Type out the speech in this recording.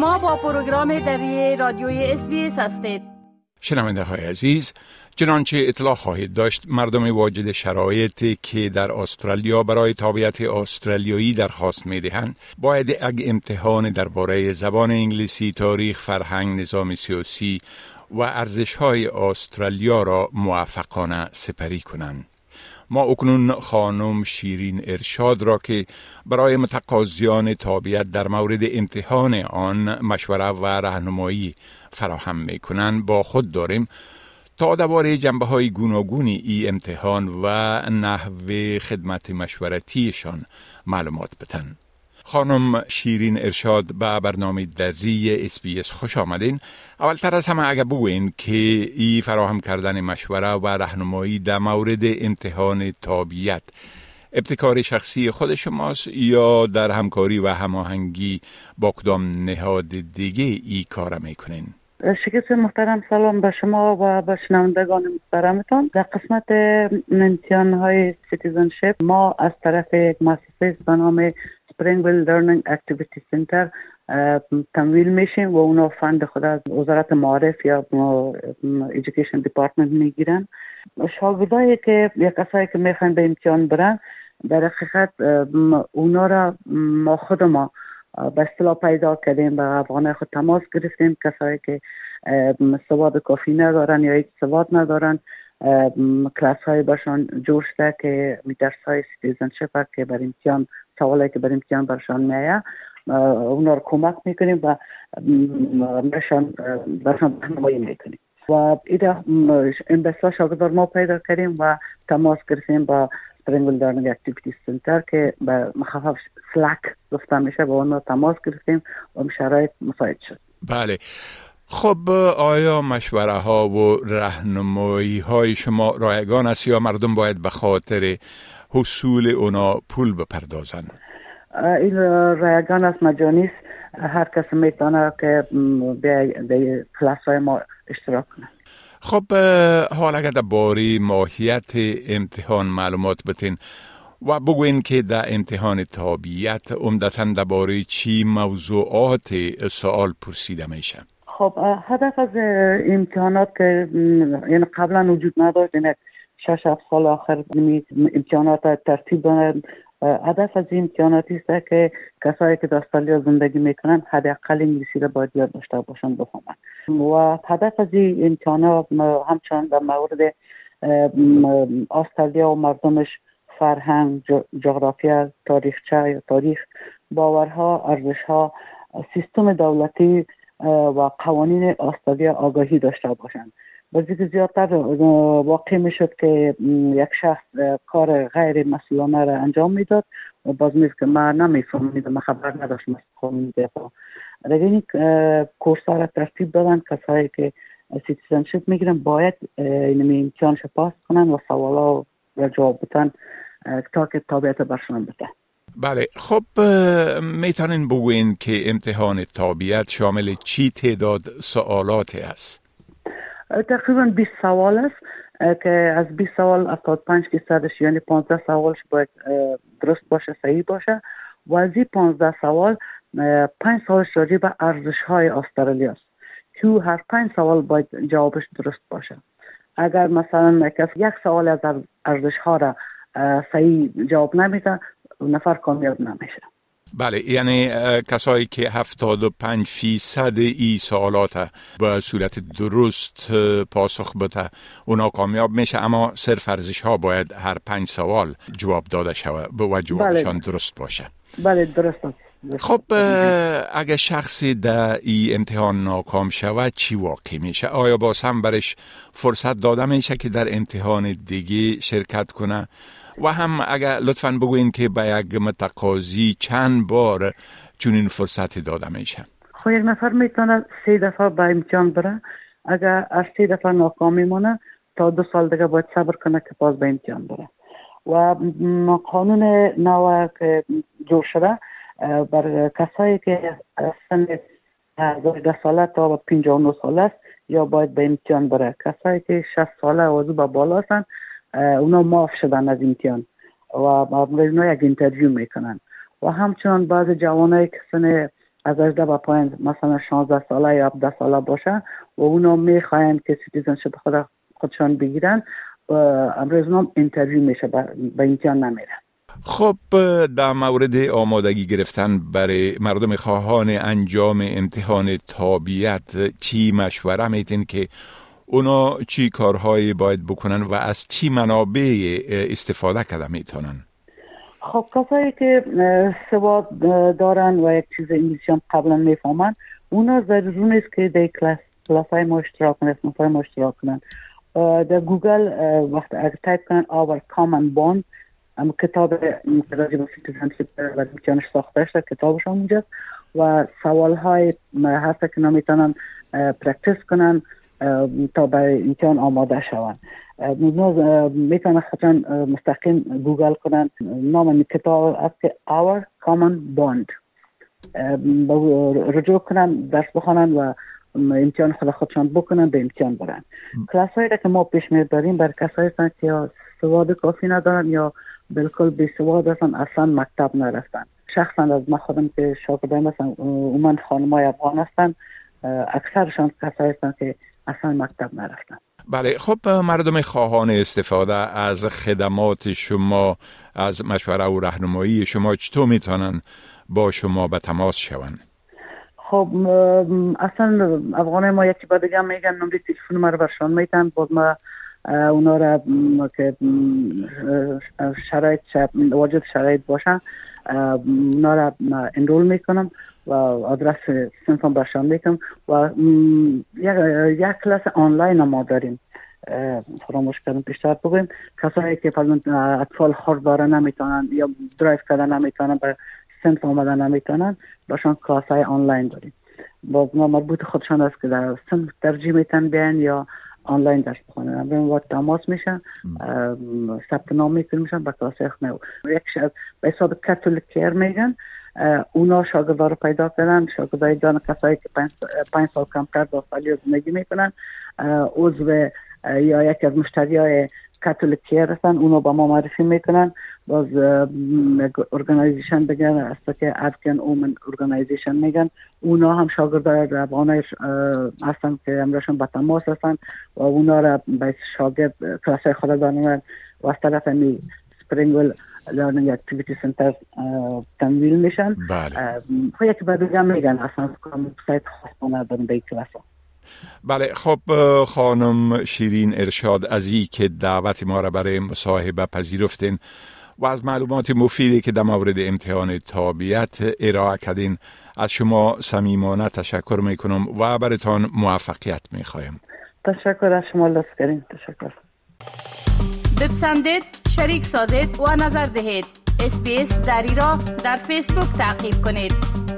شما با پروگرام دری رادیوی اس هستید. شنونده های عزیز چنانچه اطلاع خواهید داشت مردم واجد شرایطی که در استرالیا برای تابعیت استرالیایی درخواست می دهند باید اگ امتحان درباره زبان انگلیسی تاریخ فرهنگ نظام سیاسی و ارزش های استرالیا را موفقانه سپری کنند. ما اکنون خانم شیرین ارشاد را که برای متقاضیان تابعیت در مورد امتحان آن مشوره و راهنمایی فراهم می کنند با خود داریم تا درباره جنبه های گوناگونی ای امتحان و نحوه خدمت مشورتیشان معلومات بتن. خانم شیرین ارشاد به برنامه دری اس بی اس خوش آمدین. اولتر از همه اگر بگوین که ای فراهم کردن مشوره و راهنمایی در مورد امتحان تابعیت ابتکار شخصی خود شماست یا در همکاری و هماهنگی با کدام نهاد دیگه ای کار می‌کنین؟ شکست محترم سلام به شما و به شنوندگان محترمتان. در قسمت امتحان های citizenship ما از طرف یک مؤسسه به نام Springvale Learning Activity Center تمویل میشیم و اونا fund خود از وزارت معارف یا Education Department می‌گیرن شاگردایی که یا کسایی که می‌خوان به امتحان برن در حقیقت اونا را ما خود ما به اصطلاح پیدا کردیم به افغانه خود تماس گرفتیم کسایی که سواد کافی ندارن یا هیچ سواد ندارن کلاس های برشان جور شده که درس های citizenship که بر امتحان سوالی که بر امتحان برشان میایه اونا رو کمک می‌کنیم و برشان برشان راهنمایی می‌کنیم. و این بسیار شاگردار ما پیدا کردیم و تماس گرفتیم با Springvale Learning Activity Center که به مخفف SLAC گفته میشه با اون تماس گرفتیم و شرایط مساعد شد. بله. خب آیا مشوره ها و رهنمایی های شما رایگان است یا مردم باید به خاطر حصول اونا پول بپردازن. این رایگان است مجانی هر کس می‌تونه که به کلاس های ما اشتراک کنه. خب حال اگر در باری ماهیت امتحان معلومات بتین و بگوین که در امتحان تابیت عمدتا درباره چی موضوعات سوال پرسیده میشه؟ خب هدف از امتحانات که یعنی قبلا وجود نداشت شش هفت سال آخر امتحانات ترتیب دارند هدف از این امتحاناتی است که کسایی که در استرالیا زندگی می‌کنن حداقل انگلیسی را باید یاد داشته باشند بفهمن. و هدف از این امتحانات همچنان در مورد استرالیا و مردمش فرهنگ جغرافیا تاریخچه یا تاریخ باورها ارزشها سیستم دولتی و قوانین استرالیا آگاهی داشته باشند. بازی که زیادتر واقع می شد که یک شخص کار غیر مسئولانه را انجام می‌داد. و باز می‌گفت که من نمیفهمیدم من خبر نداشتم از قانون دفاع. دیگه این کورس را ترتیب دادن. کسایی که citizenship می‌گیرن باید اینمی امتحانش پاس کنن و سوالا و جواب بتن تا که تابعیت برشان بده. بله. خب می‌تونین بگوین که امتحان تابعیت شامل چی تعداد سوالات است؟ تقریبا 20 سوال است که از 20 سوال 75 درصدش یعنی 15 سوالش باید درست باشه صحیح باشه. و از این 15 سوال 5 سوالش راجع به ارزش های استرالیا است. که هر 5 سوال باید جوابش درست باشه؟ اگر مثلا کسی یک سوال از ارزش ها را صحیح جواب نمیده نفر کامیاب نمیشه. بله یعنی کسایی که 75 فیصد ای سوالات به صورت درست پاسخ بده اونا کامیاب میشه اما صرف ارزش ها باید هر پنج سوال جواب داده شود و جوابشان بله. درست باشه بله درست خب اگه شخصی در ای امتحان ناکام شود چی واقع میشه؟ آیا باز هم برش فرصت داده میشه که در امتحان دیگه شرکت کنه؟ و هم اگر لطفا بگوین که به یک متقاضی چند بار چنین فرصتی داده میشه. خب یک نفر می‌تونه سه دفعه به امتحان بره. اگر از سه دفعه ناکام میمونه تا دو سال دیگه باید صبر کنه که باز به امتحان بره. و قانون نو که جور شده بر کسایی که سن 18 ساله تا 59 ساله است یا باید به امتحان بره. کسایی که 60 ساله و به بالا هستند اونا معاف شدن از امتحان و اونا یک interview می‌کنن. و همچنان بعض جوانایی که سن از 18 به پایین مثلا 16 ساله یا 17 ساله باشه و اونا می‌خواین که citizenship خود خودشان بگیرن امروز نام interview میشه به امتحان نمیرن خب در مورد آمادگی گرفتن برای مردم خواهان انجام امتحان تابعیت چی مشوره میتین که اونا چی کارهایی باید بکنن و از چی منابع استفاده کرده می‌تونن؟ خب کسایی که سواد دارن و یک چیز انگلیسی هم قبلا می‌فهمن اونا ضروری نیست که در کلاس کلاس های ما اشتراک کنن اسم های ما در گوگل وقت اگر تایپ کنن common bond اما کتاب راجع به citizenship و امتحانش ساخته شده کتابش اونجاست. و سوال های هست که نمی‌تونن practice کنن. تا برای امتحان آماده شوند. می‌تونن خودشان مستقیم گوگل کنن. نام کتاب است که Our Common Bond. رجوع کنن درس بخوانن و امتحان خود خودشان بکنن به امتحان برن. کلاس هایی که ما پیش می‌بریم بر کسایی هستن که یا سواد کافی ندارن یا بالکل بی سواد هستن اصلا مکتب نرفتن. شخصا از ما خودم که شاگردان هستن عموما خانمای افغان هستن اکثرشان کسایی هستن که اصلا مکتب نرفتن. بله خب مردم خواهان استفاده از خدمات شما از مشوره و رهنمایی شما چطور می‌تونن با شما به تماس شوند؟ خب اصلا افغان ما یکی با دیگه میگن نمره تلفن ما رو برشان میتن باز ما اونا را که شرایط واجد شرایط باشن. اونا را انرول می‌کنم و آدرس صنفم برشان می‌کنم و یک کلاس آنلاین ما داریم. فراموش کردم بیشتر بگویم کسایی که اطفال خورد داره نمی‌تونن یا درایو کردن نمی‌تونن به صنف آمدن نمی‌تونن باشان کلاس های آنلاین داریم. ما مربوط خودشان است که در صنف ترجیح میتن بیان یا آنلاین درس بخونن با تماس میشن ثبت نام می‌کنن میشن به کلاس خونه یک به حساب کاتولیک کیر میگن اونا شاگردا رو پیدا کردن. شاگردای دان کسایی که پنج سال کمتر در استرالیا زندگی می‌کنن عضو یا یکی از مشتری های کاتولیکی هستن اونو با ما معرفی می‌کنن. باز ارگانیزیشن بگن است که افغان اومن ارگانیزیشن میگن. اونا هم شاگردای افغان هستن که امرشون به تماس هستن و اونا را به شاگرد کلاس خود دارن و از طرف می Springvale Learning Activity Center تمویل میشن. بله. خب یک بعد میگن اصلا سایت خاص ندارن به کلاس بله خب خانم شیرین ارشاد ازی که دعوت ما را برای مصاحبه پذیرفتین. و از معلومات مفیدی که در مورد امتحان تابعیت ارائه کردین از شما صمیمانه تشکر می‌کنم و برتان موفقیت می‌خوایم. تشکر از شما لطف کردین. تشکر. بپسندید شریک سازید و نظر دهید. اسپیس دری را در فیسبوک تعقیب کنید.